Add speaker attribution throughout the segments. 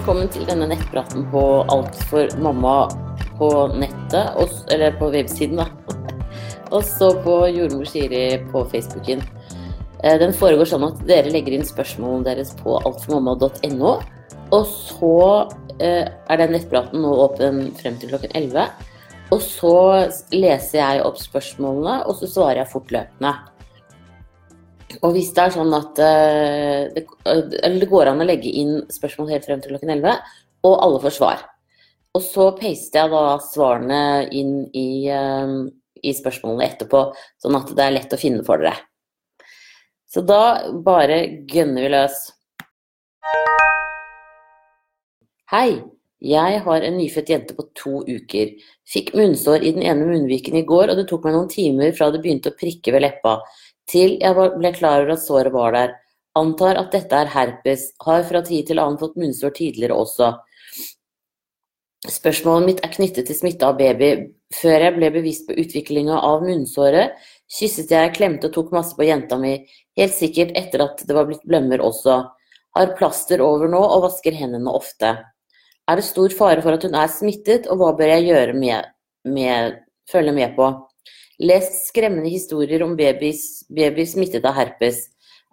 Speaker 1: velkommen til denne nettpraten på Alt for mamma på nettet, og, eller på websiden, da. Og så på Jordmor Siri på Facebooken. Eh, Den foregår sånn at dere legger inn spørsmålene deres på altformamma.no. Og så eh, er den nettpraten nå åpen frem til klokken 11. Og så leser jeg opp spørsmålene, og så svarer jeg fortløpende. Og hvis det er sånn at eh, det, eller det går an å legge inn spørsmål helt frem til klokken 11, og alle får svar. Og så paster jeg da svarene inn i, eh, i spørsmålene etterpå, sånn at det er lett å finne for dere. Så da bare gønner vi løs. Hei, jeg har en nyfødt jente på to uker. Fikk munnsår i den ene munnviken i går, og det tok meg noen timer fra det begynte å prikke ved leppa, til jeg ble klar over at såret var der. Antar at dette er herpes. Har fra tid til annen fått munnsår tidligere også. Spørsmålet mitt er knyttet til smitte av baby. Før jeg ble bevisst på utviklinga av munnsåret, kysset jeg, klemte og tok masse på jenta mi, helt sikkert etter at det var blitt blemmer også. Har plaster over nå og vasker hendene ofte. Er det stor fare for at hun er smittet, og hva bør jeg gjøre med, med følge med på? Lest skremmende historier om babyer smittet av herpes.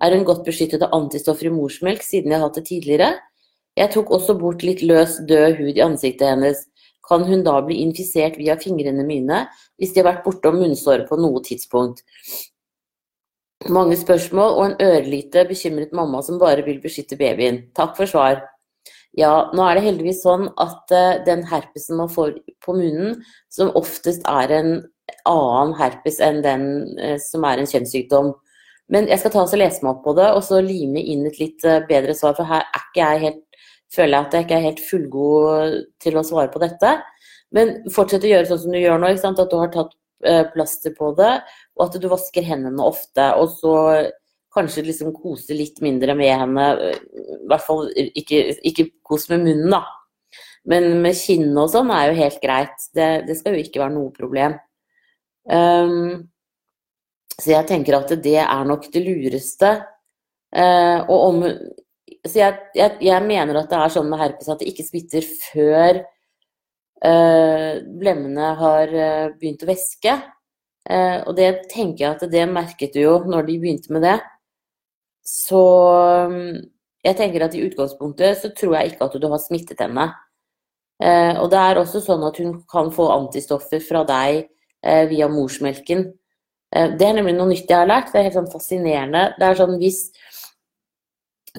Speaker 1: Er hun godt beskyttet av antistoffer i morsmelk siden jeg har hatt det tidligere? Jeg tok også bort litt løs, død hud i ansiktet hennes. Kan hun da bli infisert via fingrene mine hvis de har vært bortom munnsåret på noe tidspunkt? Mange spørsmål og en ørlite bekymret mamma som bare vil beskytte babyen. Takk for svar. Ja, nå er det heldigvis sånn at eh, den herpesen man får på munnen, som oftest er en annen herpes enn den eh, som er en kjønnssykdom. Men jeg skal ta og lese meg opp på det, og så lime inn et litt eh, bedre svar, for her er ikke jeg helt, føler jeg at jeg ikke er helt fullgod til å svare på dette. Men fortsett å gjøre sånn som du gjør nå, at du har tatt eh, plaster på det, og at du vasker hendene ofte, og så kanskje liksom kose litt mindre med henne. I hvert fall ikke, ikke kos med munnen, da. Men med kinnet og sånn er jo helt greit. Det, det skal jo ikke være noe problem. Um, så jeg tenker at det er nok det lureste. Uh, og om Så jeg, jeg, jeg, mener at det er sånn med herpes at det ikke smitter før uh, blemmene har uh, begynt å væske. og det tenker jeg at det merket du jo når de begynte med det. Så jeg tenker at i utgangspunktet så tror jeg ikke at du har smittet henne. og det er også sånn at hun kan få antistoffer fra deg via morsmelken. Det er nemlig noe nytt jeg har lært. Det er helt sånn fascinerende. Det er sånn hvis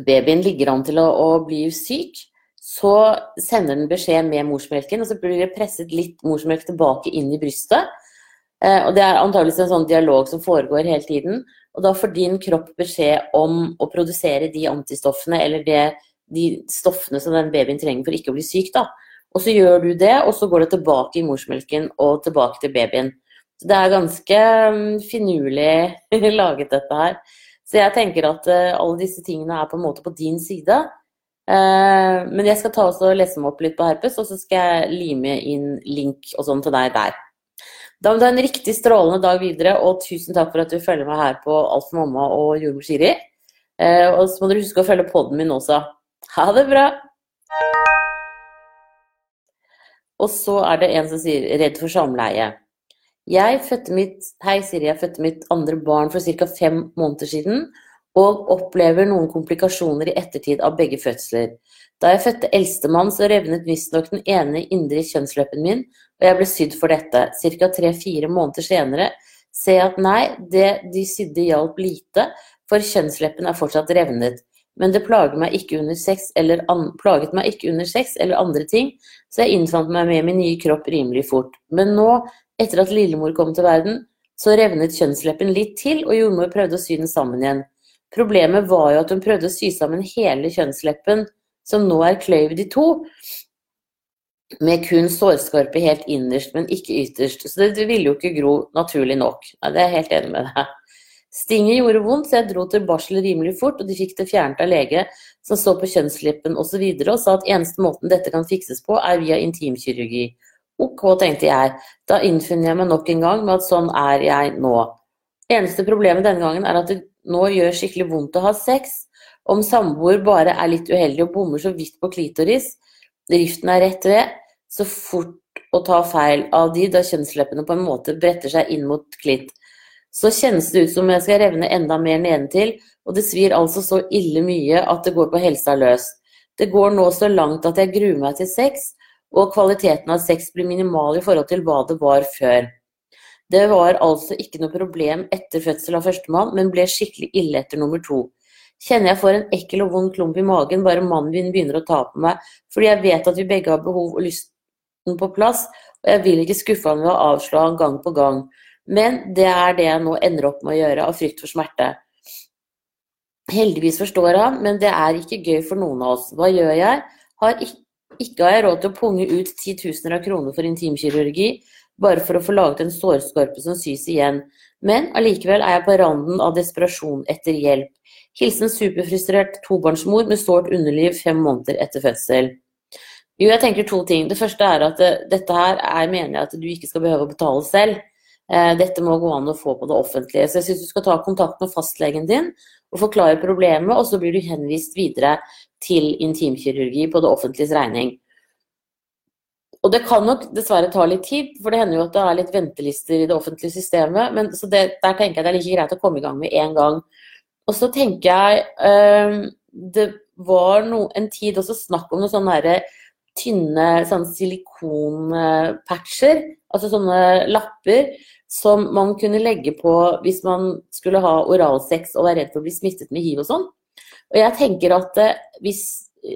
Speaker 1: babyen ligger an til å, å, bli syk, så sender den beskjed med morsmelken, og så blir det presset litt morsmelk tilbake inn i brystet. Og det er antakeligvis en sånn dialog som foregår hele tiden. Og da får din kropp beskjed om å produsere de antistoffene eller det, de stoffene som den babyen trenger for ikke å bli syk. da. Og så gjør du det, og så går det tilbake i morsmelken og tilbake til babyen. Så det er ganske finurlig laget, dette her. Så jeg tenker at uh, alle disse tingene er på en måte på din side. Uh, men jeg skal ta og lese meg opp litt på herpes, og så skal jeg lime inn link og sånn til deg der. Da må du ha en riktig strålende dag videre, og tusen takk for at du følger meg her på Alt for mamma og Jordmor Siri. Uh, og så må dere huske å følge poden min også. Ha det bra! Og så er det en som sier 'redd for samleie'. Jeg fødte mitt, hei Siri, jeg fødte mitt andre barn for ca. fem måneder siden, og opplever noen komplikasjoner i ettertid av begge fødsler. Da jeg fødte eldstemann, så revnet visstnok den ene indre kjønnsleppen min, og jeg ble sydd for dette. Ca. tre-fire måneder senere ser jeg at nei, det de sydde hjalp lite, for kjønnsleppen er fortsatt revnet. Men det plaget meg ikke under sex eller, an, meg ikke under sex eller andre ting, så jeg innfant meg med min nye kropp rimelig fort. Men nå etter at lillemor kom til verden, så revnet kjønnsleppen litt til, og jordmor prøvde å sy den sammen igjen. Problemet var jo at hun prøvde å sy sammen hele kjønnsleppen, som nå er kløyvd i to, med kun sårskorpe helt innerst, men ikke ytterst. Så det, ville jo ikke gro naturlig nok. Nei, det er jeg helt enig med deg. Stinget gjorde vondt, så jeg dro til barsel rimelig fort, og de fikk det fjernet av lege som så på kjønnsleppen osv., og, så og sa at eneste måten dette kan fikses på, er via intimkirurgi. Ok, tenkte jeg. Da innfinner jeg meg nok en gang med at sånn er jeg nå. Eneste problemet denne gangen er at det nå gjør skikkelig vondt å ha sex, Om samboer bare er litt uheldig og bommer så vidt på klitoris, riften er rett ved, så fort å ta feil av de da kjønnsleppene på en måte bretter seg inn mot klitt. Så kjennes det ut som jeg skal revne enda mer nedentil, og det svir altså så ille mye at det går på helsa løs. Det går nå så langt at jeg gruer meg til sex, og kvaliteten av sex blir minimal i forhold til hva det var før. Det var altså ikke noe problem etter fødsel av førstemann, men ble skikkelig ille etter nummer to. Kjenner jeg får en ekkel og vond klump i magen bare mannen min begynner å ta på meg, fordi jeg vet at vi begge har behov og lysten på plass, og jeg vil ikke skuffe han ved å avslå han gang på gang. Men det er det jeg nå ender opp med å gjøre, av frykt for smerte. Heldigvis forstår han, men det er ikke gøy for noen av oss. Hva gjør jeg? Har ikke, ikke har jeg råd til å punge ut titusener av kroner for intimkirurgi, bare for å få laget en sårskorpe som sys igjen. Men allikevel er jeg på randen av desperasjon etter hjelp. Hilsen superfrustrert tobarnsmor med sårt underliv fem måneder etter fødsel. Jo, jeg tenker to ting. Det første er at eh, dette her er mener jeg at du ikke skal behøve å betale selv. Eh, dette må gå an å få på det offentlige. Så jeg syns du skal ta kontakt med fastlegen din og forklare problemet, og så blir du henvist videre til intimkirurgi på det offentliges regning. Og det kan nok dessverre ta litt tid, for det hender jo at det er litt ventelister i det offentlige systemet. Men, så det, der tenker jeg det er like greit å komme i gang med en gang. Og så tenker jeg øh, Det var no, en tid også snakk om noen sånne tynne silikonpatcher, altså sånne lapper, som man kunne legge på hvis man skulle ha oralsex og være redd for å bli smittet med hiv og sånn. Og jeg tenker at eh, hvis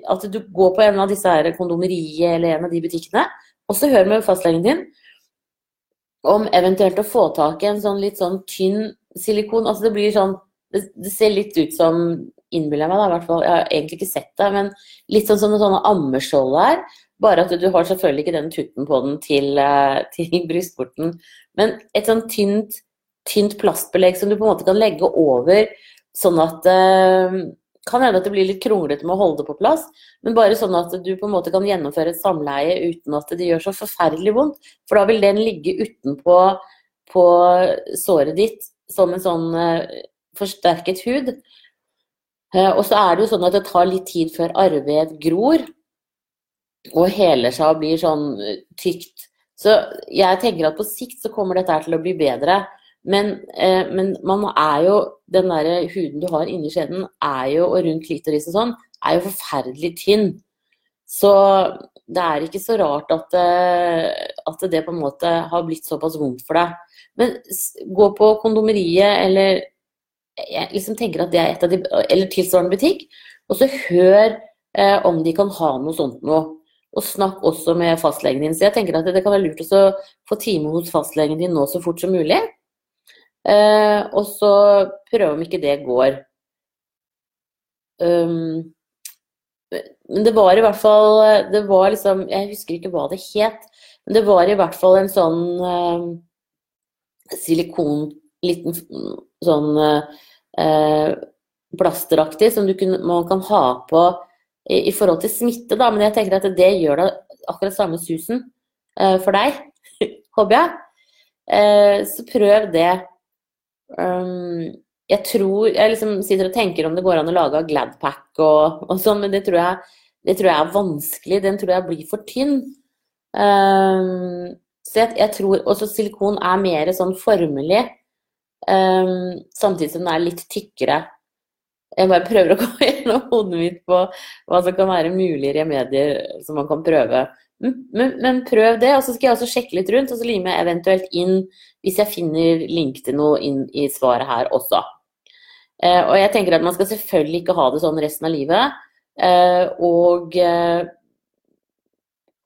Speaker 1: at du går på en av disse her kondomeriet eller en av de butikkene, og så hør med fastlegen din om eventuelt å få tak i en sånn litt sånn tynn silikon. Altså det blir sånn Det, det ser litt ut som Innbiller jeg meg, da, i hvert fall. Jeg har egentlig ikke sett det, men litt sånn som sånne ammeskjold her. Bare at du har selvfølgelig ikke den tutten på den til, eh, til brystporten. Men et sånn tynt, tynt plastbelegg som du på en måte kan legge over, sånn at eh, kan hende at det blir litt kronglete med å holde det på plass, men bare sånn at du på en måte kan gjennomføre et samleie uten at det gjør så forferdelig vondt. For da vil den ligge utenpå på såret ditt som en sånn eh, forsterket hud. Eh, og så er det jo sånn at det tar litt tid før arrved gror og heler seg og blir sånn uh, tykt. Så jeg tenker at på sikt så kommer dette til å bli bedre. Men, eh, men, man er jo Den der huden du har inni skjeden, er jo, og rundt klitoris og sånn, er jo forferdelig tynn. Så det er ikke så rart at, eh, at det på en måte har blitt såpass vondt for deg. Men gå på kondomeriet eller jeg liksom tenker at det er et av de, eller tilsvarende butikk, og så hør eh, om de kan ha noe sånt noe. Og snakk også med fastlegen din. Så jeg tenker at det kan være lurt å få time hos fastlegen din nå så fort som mulig. Eh, og så prøve om ikke det går. Um, men det var i hvert fall Det var liksom Jeg husker ikke hva det het, men det var i hvert fall en sånn uh, silikon Liten sånn uh, plasteraktig som kunne, man kan ha på i, forhold til smitte, da. Men jeg tenker at det gjør da akkurat samme susen uh, for deg, håper jeg. så prøv det. Um, jeg tror Jeg liksom sitter og tenker om det går an å lage Gladpack og, og sånn, men det tror, jeg, det tror, jeg, er vanskelig. Den tror jeg blir for tynn. Um, så jeg, jeg tror også silikon er mer sånn formelig, um, samtidig som den er litt tykkere. Jeg bare prøver å gå gjennom hodet mitt på hva som kan være mulige remedier som man kan prøve. Men, men, prøv det, og så skal jeg også sjekke litt rundt, og så limer jeg eventuelt inn hvis jeg finner link til noe inn i svaret her også. Eh, og jeg tenker at man skal selvfølgelig ikke ha det sånn resten av livet. Eh, og eh,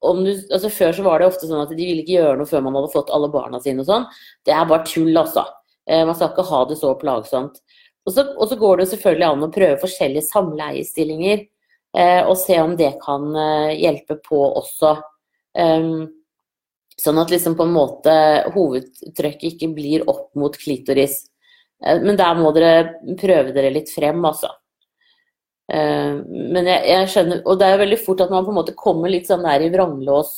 Speaker 1: du, altså Før så var det ofte sånn at de ville ikke gjøre noe før man hadde fått alle barna sine og sånn. Det er bare tull, altså. Eh, man skal ikke ha det så plagsomt. Og så, og så går det selvfølgelig an å prøve forskjellige samleiestillinger. Eh, og se om det kan eh, hjelpe på også. Um, sånn at liksom på en måte hovedtrykket ikke blir opp mot klitoris. Eh, men der må dere prøve dere litt frem, altså. Ehm, men jeg, jeg, skjønner Og det er jo veldig fort at man på en måte kommer litt sånn der i vranglås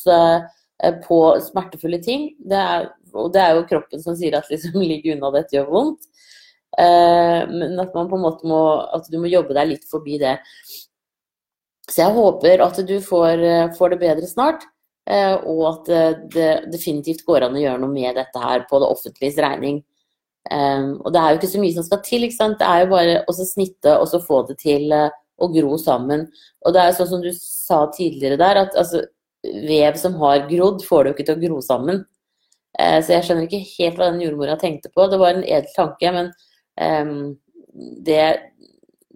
Speaker 1: på smertefulle ting. Det er, og det er jo kroppen som sier at liksom ligg unna dette gjør vondt. Eh, men at man på en måte må At du må jobbe deg litt forbi det. Så jeg håper at du får, eh, får det bedre snart. Eh, og at det definitivt går an å gjøre noe med dette her på det offentliges regning. Og det er jo ikke så mye som skal til. ikke sant? Det er jo bare å snitte og så få det til å gro sammen. Og det er jo sånn som du sa tidligere der, at altså, vev som har grodd, får det jo ikke til å gro sammen. Så jeg skjønner ikke helt hva den jordmora tenkte på. Det var en edel tanke, men det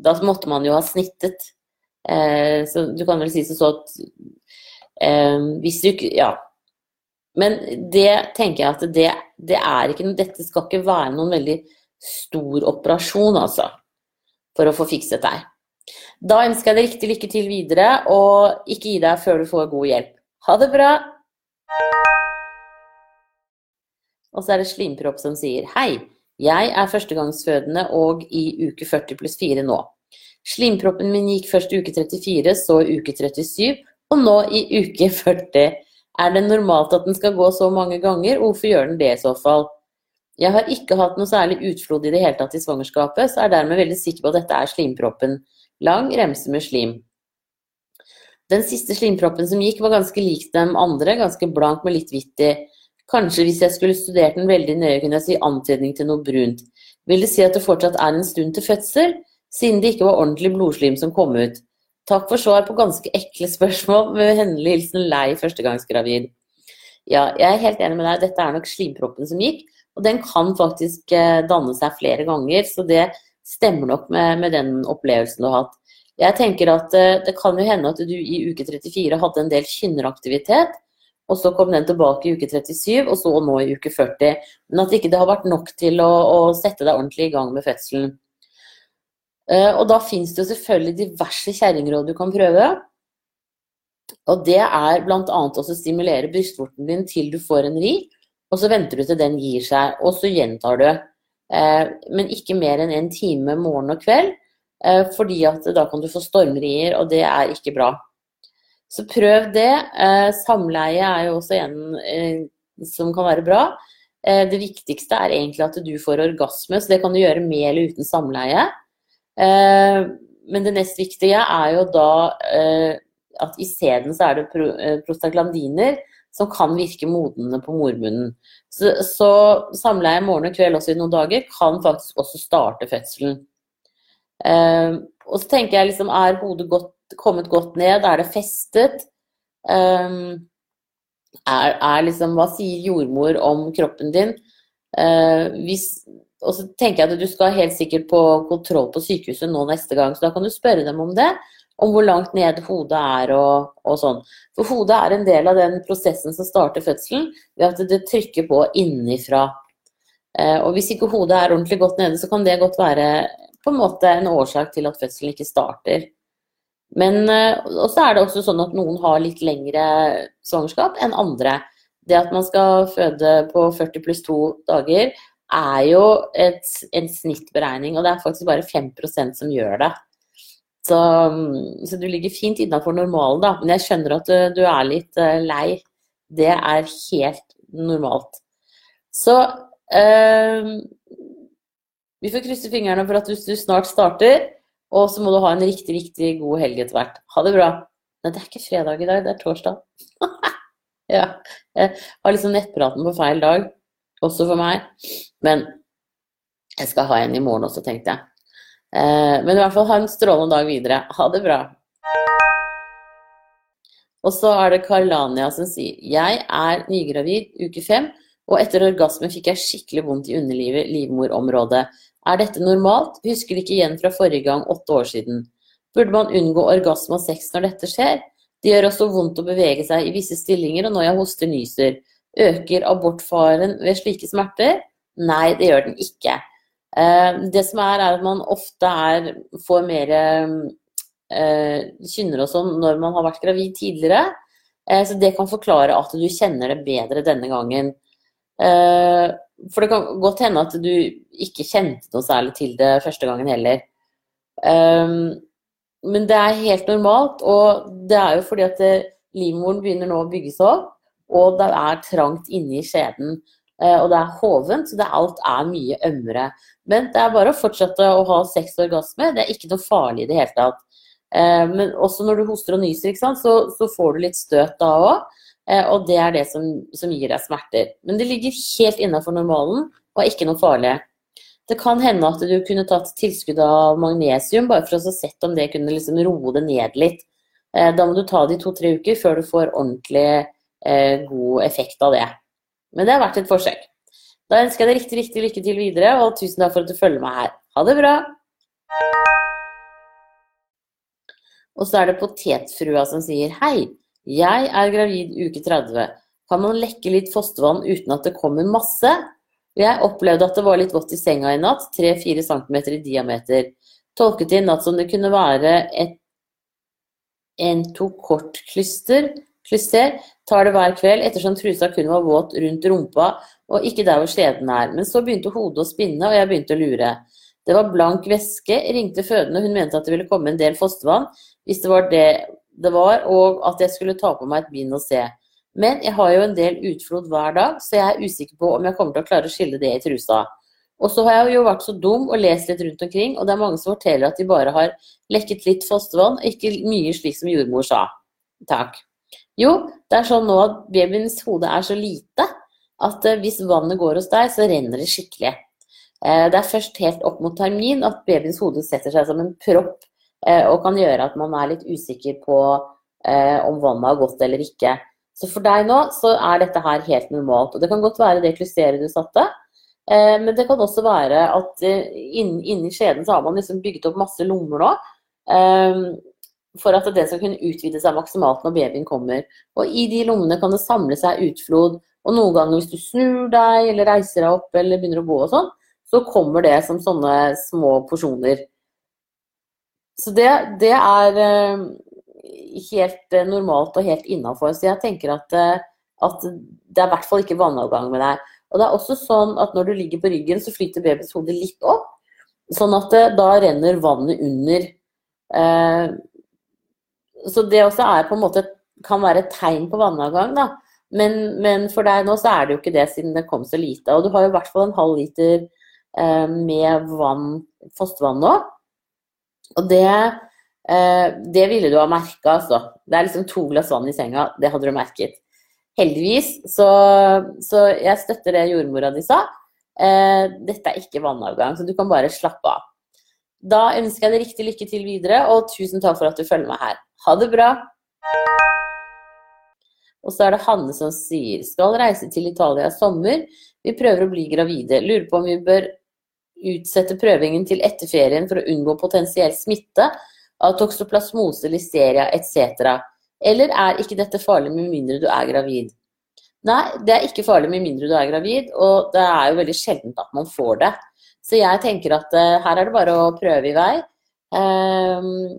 Speaker 1: Da måtte man jo ha snittet. Uh, så du kan vel si det sånn at um, hvis du ikke Ja. Men det tenker jeg at det, det er ikke Dette skal ikke være noen veldig stor operasjon, altså. For å få fikset deg. Da ønsker jeg deg riktig lykke til videre, og ikke gi deg før du får god hjelp. Ha det bra! Og så er det Slimpropp som sier hei. Jeg er førstegangsfødende og i uke 40 pluss 4 nå. Slimproppen min gikk først i uke 34, så i uke 37, og nå i uke 40. Er det normalt at den skal gå så mange ganger? Hvorfor gjør den det i så fall? Jeg har ikke hatt noe særlig utflod i det hele tatt i svangerskapet, så er dermed veldig sikker på at dette er slimproppen. Lang remse med slim. Den siste slimproppen som gikk, var ganske lik dem andre, ganske blank med litt hvitt i. Kanskje hvis jeg skulle studert den veldig nøye, kunne jeg si antydning til noe brunt. Vil det si at det fortsatt er en stund til fødsel, siden det ikke var ordentlig blodslim som kom ut? Takk for svar på ganske ekle spørsmål, med vennlig hilsen lei førstegangsgravid. Ja, jeg er helt enig med deg, dette er nok slimproppen som gikk, og den kan faktisk eh, danne seg flere ganger, så det stemmer nok med, med den opplevelsen du har hatt. Jeg tenker at eh, det kan jo hende at du i uke 34 hadde en del kynneraktivitet, og så kom den tilbake i uke 37, og så nå i uke 40. Men at ikke det har vært nok til å, å sette deg ordentlig i gang med fødselen. Uh, og da fins det jo selvfølgelig diverse kjerringråd du kan prøve. Og det er bl.a. å stimulere brystvorten din til du får en ri, og så venter du til den gir seg, og så gjentar du. Uh, men ikke mer enn en time morgen og kveld, uh, fordi at da kan du få stormrier, og det er ikke bra. Så prøv det. Eh, samleie er jo også en eh, som kan være bra. Eh, det viktigste er egentlig at du får orgasme, så det kan du gjøre med eller uten samleie. Men det nest viktige er jo da at isteden så er det prostaglandiner som kan virke modnende på mormunnen. Så, så samleie morgen og kveld også i noen dager kan faktisk også starte fødselen. Og så tenker jeg liksom, er hodet godt kommet godt ned? Er det festet? Um, er, er, liksom Hva sier jordmor om kroppen din? Uh, hvis, og så tenker jeg at du skal helt sikkert på kontroll på sykehuset nå neste gang, så da kan du spørre dem om det. Om hvor langt ned hodet er og, og sånn. For hodet er en del av den prosessen som starter fødselen, ved at det trykker på innifra. Uh, og hvis ikke hodet er ordentlig godt nede, så kan det godt være på en måte en årsak til at fødselen ikke starter. Men eh, så er det også sånn at noen har litt lengre svangerskap enn andre. Det at man skal føde på 40 pluss 2 dager, er jo et, en snittberegning, og det er faktisk bare 5% som gjør det. Så, så du ligger fint innafor normalen, da. Men jeg skjønner at du, du, er litt uh, lei. Det er helt normalt. Så øh, vi får krysse fingrene for at du, du snart starter. Og så må du ha en riktig, riktig god helg etter hvert. Ha det bra. Nei, det er ikke fredag i dag, det er torsdag. ja. Jeg har liksom nettpraten på feil dag, også for meg. Men jeg skal ha en i morgen også, tenkte jeg. Eh, men i hvert fall ha en strålende dag videre. Ha det bra. Og så er det Karlania som sier Jeg er nygravid uke fem, og etter orgasme fikk jeg skikkelig vondt i underlivet, livmorområdet. Er dette normalt? Husker ikke igjen fra forrige gang, åtte år siden. Burde man unngå orgasme og sex når dette skjer? Det gjør også vondt å bevege seg i visse stillinger, og når jeg hoster nyser. Øker abortfaren ved slike smerter? Nei, det gjør den ikke. Eh, det som er, er at man ofte er, får mer eh, kynner og sånn når man har vært gravid tidligere. Eh, så det kan forklare at du kjenner det bedre denne gangen. For det kan godt hende at du ikke kjente noe særlig til det første gangen heller. Um, men det er helt normalt, og det er jo fordi at livmoren begynner nå å bygge seg opp, og det er trangt inni skjeden. eh, og det er hovent, så det, alt er mye ømmere. Men det er bare å fortsette å ha sex og orgasme. det er ikke noe farlig i det hele tatt. Eh, men også når du hoster og nyser, så, så, får du litt støt da òg. Eh, og det er det som, som, gir deg smerter. Men det ligger helt innafor normalen og er ikke noe farlig. Det kan hende at du kunne tatt tilskudd av magnesium, bare for å sett om det kunne liksom roe det ned litt. Eh, da må du ta det i to-tre uker før du får ordentlig eh, god effekt av det. Men det har vært et forsøk. Da ønsker jeg deg riktig, riktig lykke til videre, og tusen takk for at du følger meg her. Ha det bra! Og så er det potetfrua som sier hei, jeg er gravid uke 30. Kan man lekke litt fostervann uten at det kommer masse? Jeg opplevde at det var litt vått i senga i natt, 3-4 cm i diameter. Tolket det i natt som det kunne være et entokortklyster. Klyster tar det hver kveld ettersom trusa kun var våt rundt rumpa og ikke der hvor skjeden er. Men så begynte hodet å spinne, og jeg begynte å lure. Det var blank væske, ringte fødende, hun mente at det ville komme en del fostervann hvis det var det det var, og at jeg skulle ta på meg et bind og se. Men jeg har jo en del utflod hver dag, så jeg er usikker på om jeg kommer til å klare å skille det i trusa. Og så har jeg jo vært så dum og lest litt rundt omkring, og det er mange som forteller at de bare har lekket litt fostervann, ikke mye slik som jordmor sa. Takk. Jo, det er sånn nå at babyens hode er så lite at eh, hvis vannet går hos deg, så renner det skikkelig. Eh, det er først helt opp mot termin at babyens hode setter seg som en propp og kan gjøre at man er litt usikker på eh, om vannet har gått eller ikke. Så for deg nå så er dette her helt normalt. Og det kan godt være det klysteret du satte, eh, men det kan også være at inni skjeden så har man liksom bygget opp masse lommer nå. For at den skal kunne utvide seg maksimalt når babyen kommer. Og i de lommene kan det samle seg utflod. Og noen ganger hvis du snur deg eller reiser deg opp eller begynner å gå og sånn, så kommer det som sånne små porsjoner. Så det, det er eh, helt eh, normalt og helt innafor. Så jeg tenker at, eh, at, det er i hvert fall ikke vannavgang med deg. Og det er også sånn at når du ligger på ryggen, så flyter babyens hode litt opp. Sånn at det, da renner vannet under. Så det også er på en måte kan være et tegn på vannavgang, da. Men, men, for deg nå så er det jo ikke det, siden det kom så lite. Og du har jo i hvert fall en halv liter med vann, fostervann nå. Og det, eh, det ville du ha merka, altså. Det er liksom to glass vann i senga, det hadde du merket. Heldigvis, så, så jeg støtter det jordmora di sa. Eh, dette er ikke vannavgang, så du kan bare slappe av. Da ønsker jeg deg riktig lykke til videre, og tusen takk for at du følger meg her. Ha det bra! Og så er det Hanne som sier skal reise til Italia i sommer. Vi prøver å bli gravide. Lurer på om vi bør utsette prøvingen til etter ferien for å unngå potensiell smitte av toksoplasmose, listeria etc. Eller er ikke dette farlig med mindre du er gravid? Nei, det er ikke farlig med mindre du er gravid, og det er jo veldig sjeldent at man får det. Så jeg tenker at uh, her er det bare å prøve i vei. Uh,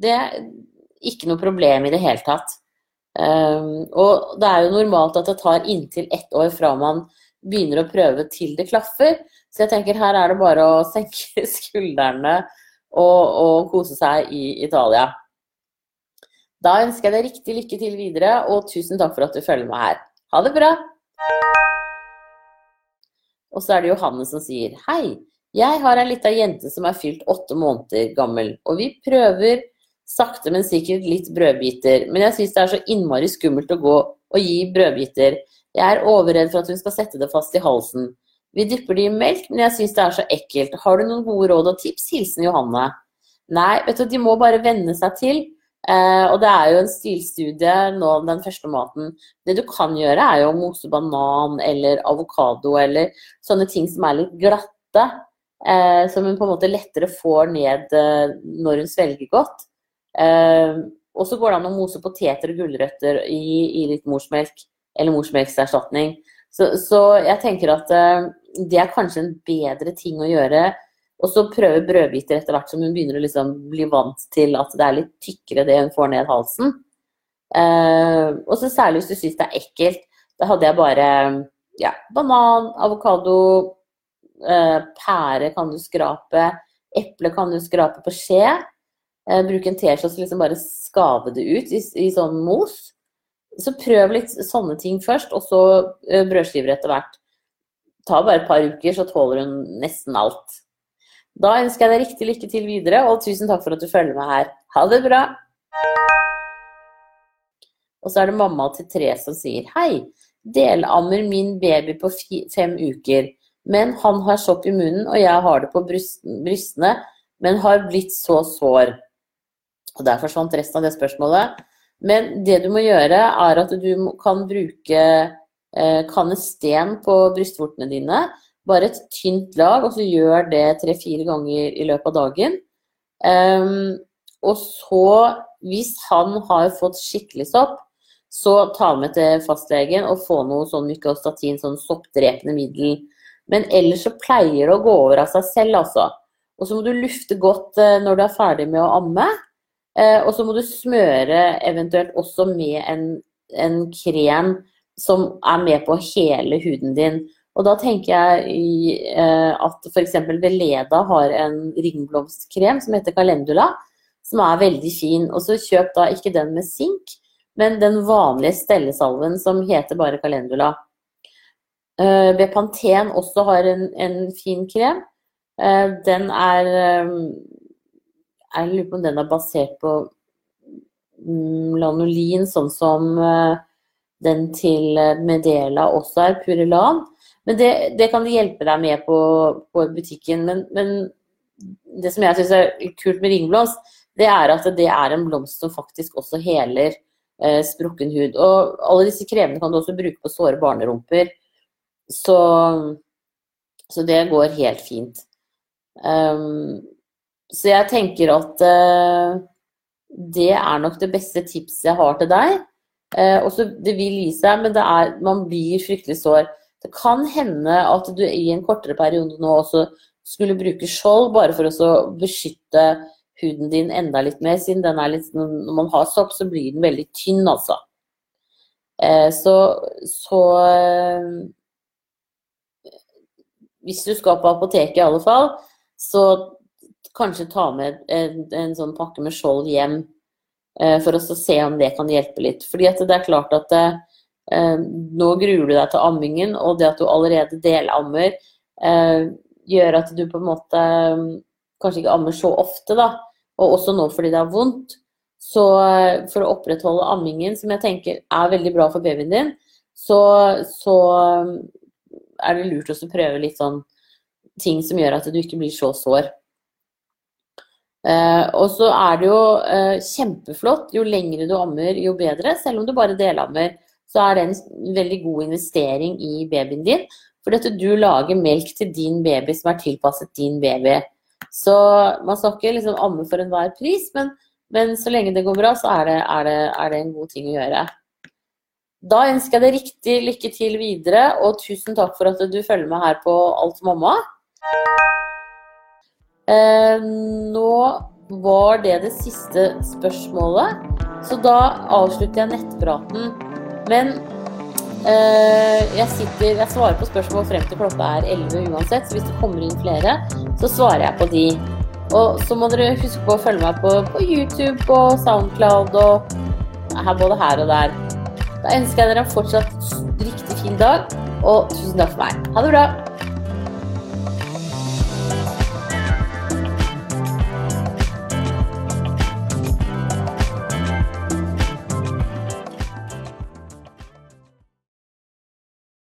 Speaker 1: det er ikke noe problem i det hele tatt. Um, og det er jo normalt at det tar inntil ett år fra man begynner å prøve til det klaffer. Så jeg tenker her er det bare å senke skuldrene og, og kose seg i Italia. Da ønsker jeg deg riktig lykke til videre, og tusen takk for at du følger meg her. Ha det bra! Og så er det Johanne som sier Hei, jeg har ei lita jente som er fylt åtte måneder gammel, og vi prøver sakte, men sikkert litt brødbiter. Men jeg syns det er så innmari skummelt å gå og gi brødbiter. Jeg er overredd for at hun skal sette det fast i halsen. Vi dypper det i melk, men jeg syns det er så ekkelt. Har du noen gode råd og tips? Hilsen Johanne. Nei, vet du, de må bare venne seg til. Eh, og det er jo en stilstudie nå, den første maten. Det du kan gjøre, er jo å mose banan eller avokado eller sånne ting som er litt glatte. Eh, som hun på en måte lettere får ned eh, når hun svelger godt. Eh, og så går det an å mose poteter og gulrøtter i, i litt morsmelk eller morsmelkserstatning. Så, så, jeg tenker at uh, det er kanskje en bedre ting å gjøre. Og så prøve brødbiter etter hvert som hun begynner å liksom bli vant til at det er litt tykkere det hun får ned halsen. Uh, og så særlig hvis du syns det er ekkelt. Da hadde jeg bare ja, banan, avokado, uh, pære kan du skrape, eple kan du skrape på skje. Uh, bruk en teskje og liksom bare skave det ut i, i sånn mos. Så prøv litt sånne ting først, og så brødskiver etter hvert. Tar bare et par uker, så tåler hun nesten alt. Da ønsker jeg deg riktig lykke til videre, og tusen takk for at du følger meg her. Ha det bra! Og så er det mamma til tre som sier Hei, delammer min baby på fem uker, men han har sopp i munnen, og jeg har det på brystene, men har blitt så sår. Og der forsvant resten av det spørsmålet. Men det du må gjøre, er at du kan bruke eh, kanesten på brystvortene dine. Bare et tynt lag, og så gjør det tre-fire ganger i løpet av dagen. Um, og så, hvis han har fått skikkelig sopp, så ta med til fastlegen og få noe sånn mykostatin, sånn soppdrepende middel. Men ellers så pleier det å gå over av seg selv, altså. Og så må du lufte godt eh, når du er ferdig med å amme. Eh, og så må du smøre eventuelt også med en, en krem som er med på hele huden din. Og da tenker jeg i, eh, at f.eks. Veleda har en ringblomstkrem som heter Calendula, som er veldig fin. Og så kjøp da ikke den med sink, men den vanlige stellesalven som heter bare Calendula. Bepanten også har en, en fin krem. Uh, den er um, Jeg lurer på om den er basert på um, lanolin, sånn som uh, den til Medela også er, Purelan. Men det, det kan de hjelpe deg med på, på butikken. Men, men, det som jeg syns er kult med ringblomst, det er at det er en blomst som faktisk også heler eh, sprukken hud. Og alle disse kremene kan du også bruke på såre barnerumper. Så, så det går helt fint. Um, så jeg tenker at uh, det er nok det beste tipset jeg har til deg. Uh, også, det vil gi seg, men er, man blir fryktelig sår. Det kan hende at du i en kortere periode nå også skulle bruke skjold bare for å beskytte huden din enda litt mer, siden den er litt Når man har sopp, så blir den veldig tynn, altså. Eh, så, så eh, Hvis du skal på apoteket i alle fall, så kanskje ta med en, en sånn pakke med skjold hjem eh, for å se om det kan hjelpe litt. Fordi det er klart at nå gruer du deg til ammingen, og det at du allerede delammer, gjør at du på en måte kanskje ikke ammer så ofte, da og også nå fordi det er vondt. Så eh, for å opprettholde ammingen, som jeg tenker er veldig bra for babyen din, så, så eh, er det lurt å prøve litt sånn ting som gjør at du ikke blir så sår. Eh, og så er det jo eh, kjempeflott. Jo lengre du ammer, jo bedre. Selv om du bare delammer, så er det en veldig god investering i babyen din. Fordi at du lager melk til din baby som er tilpasset din baby. Så man skal ikke liksom amme for enhver pris, men, men, så lenge det går bra, så er det, er, det, er det, en god ting å gjøre. Da ønsker jeg deg riktig lykke til videre, og tusen takk for at du følger med her på Alt mamma. Eh, nå var det det siste spørsmålet, så da avslutter jeg nettpraten. Men Eh, jeg, sitter, jeg svarer på spørsmål frem til klokka er 11 uansett, så hvis det kommer inn flere, så svarer jeg på de. Og så må dere huske på å følge meg på, på YouTube, og Soundcloud og her, både her og der. Da ønsker jeg dere en fortsatt riktig fin dag, og tusen takk for meg. Ha det bra!